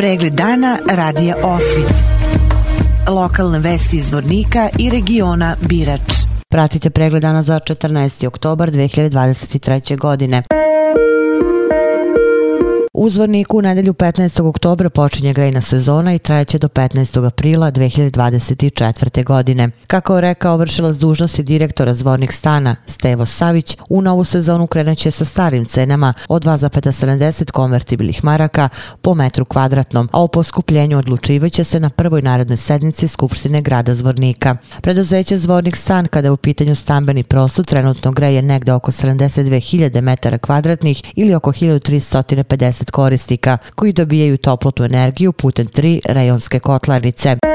Pregled dana radija Osvit. Lokalne vesti iz Vornika i regiona Birač. Pratite pregled dana za 14. oktobar 2023. godine. U Zvorniku u nedelju 15. oktobra počinje grejna sezona i trajeće do 15. aprila 2024. godine. Kako je rekao vršilac dužnosti direktora Zvornik stana Stevo Savić, u novu sezonu krenuće sa starim cenama od 2,70 konvertibilih maraka po metru kvadratnom, a o poskupljenju odlučivaće se na prvoj narodnoj sednici Skupštine grada Zvornika. Predazeće Zvornik stan kada je u pitanju stambeni prostor trenutno greje negde oko 72.000 metara kvadratnih ili oko 1350 korisnika koji dobijaju toplotnu energiju putem tri rajonske kotlarnice.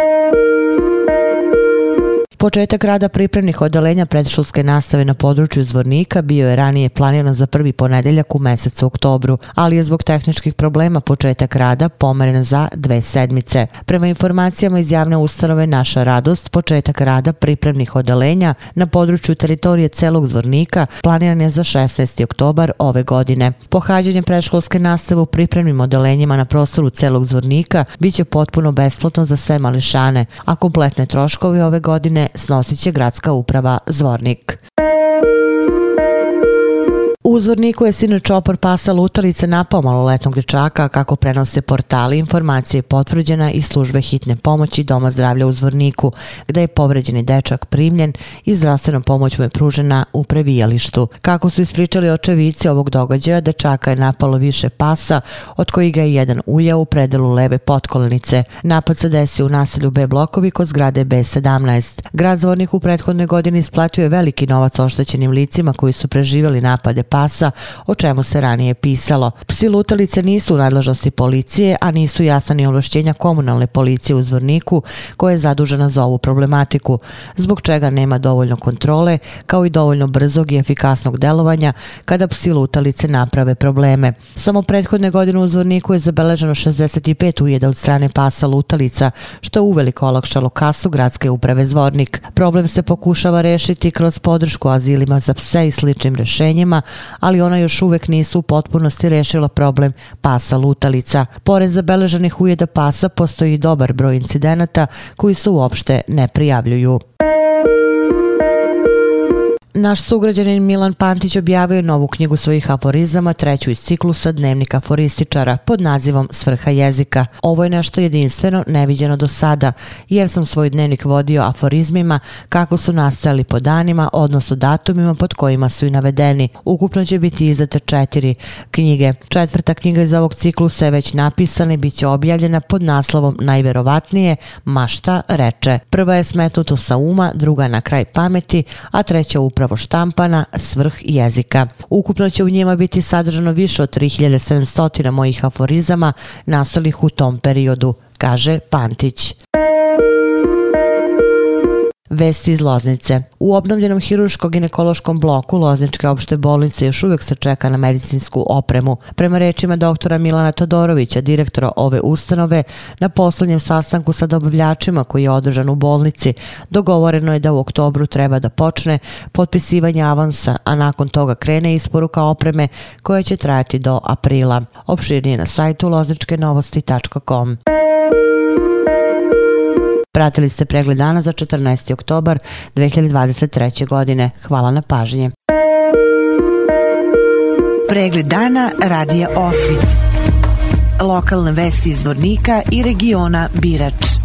Početak rada pripremnih odelenja predškolske nastave na području Zvornika bio je ranije planiran za prvi ponedeljak u mesecu oktobru, ali je zbog tehničkih problema početak rada pomeren za dve sedmice. Prema informacijama iz javne ustanove Naša radost, početak rada pripremnih odelenja na području teritorije celog Zvornika planiran je za 16. oktobar ove godine. Pohađanje predškolske nastave u pripremnim odelenjima na prostoru celog Zvornika biće potpuno besplatno za sve mališane, a kompletne troškovi ove godine snosit će gradska uprava Zvornik uzorniku je sinoć opor pasa lutalice napao maloletnog dječaka kako prenose portali informacije potvrđena i službe hitne pomoći Doma zdravlja u Zvorniku, gde je povređeni dečak primljen i zdravstvena pomoć mu je pružena u previjalištu. Kako su ispričali očevici ovog događaja, dečaka je napalo više pasa, od kojih ga je jedan ujao u predelu leve potkolenice. Napad se desio u naselju B blokovi kod zgrade B17. Grad Zvornik u prethodnoj godini isplatio je veliki novac oštećenim licima koji su preživjeli napade pasa, o čemu se ranije pisalo. Psi lutalice nisu u nadležnosti policije, a nisu jasna ni ovlašćenja komunalne policije u Zvorniku, koja je zadužena za ovu problematiku, zbog čega nema dovoljno kontrole, kao i dovoljno brzog i efikasnog delovanja kada psi lutalice naprave probleme. Samo prethodne godine u Zvorniku je zabeleženo 65 ujeda od strane pasa lutalica, što je uveliko olakšalo kasu gradske uprave Zvornik. Problem se pokušava rešiti kroz podršku azilima za pse i sličnim rešenjima, ali ona još uvek nisu u potpunosti rešila problem pasa lutalica. Pored zabeleženih ujeda pasa postoji dobar broj incidenata koji se uopšte ne prijavljuju. Naš sugrađanin Milan Pantić objavio novu knjigu svojih aforizama, treću iz ciklusa Dnevnika aforističara pod nazivom Svrha jezika. Ovo je nešto jedinstveno, neviđeno do sada, jer sam svoj dnevnik vodio aforizmima kako su nastali po danima, odnosno datumima pod kojima su i navedeni. Ukupno će biti izdate četiri knjige. Četvrta knjiga iz ovog ciklusa je već napisana i bit će objavljena pod naslovom Najverovatnije, Mašta reče. Prva je smetnuto sa uma, druga na kraj pameti, a treća upravo upravo štampana svrh jezika. Ukupno će u njima biti sadržano više od 3700 mojih aforizama nastalih u tom periodu, kaže Pantić. Vesti iz Loznice. U obnovljenom hiruško-ginekološkom bloku Lozničke opšte bolnice još uvijek se čeka na medicinsku opremu. Prema rečima doktora Milana Todorovića, direktora ove ustanove, na poslednjem sastanku sa dobavljačima koji je održan u bolnici, dogovoreno je da u oktobru treba da počne potpisivanje avansa, a nakon toga krene isporuka opreme koja će trajati do aprila. Opširnije na sajtu lozničkenovosti.com. Pratili ste pregled dana za 14. oktobar 2023. godine. Hvala na pažnje. Pregled dana radija Osvit. Lokalne vesti iz Vornika i regiona Birač.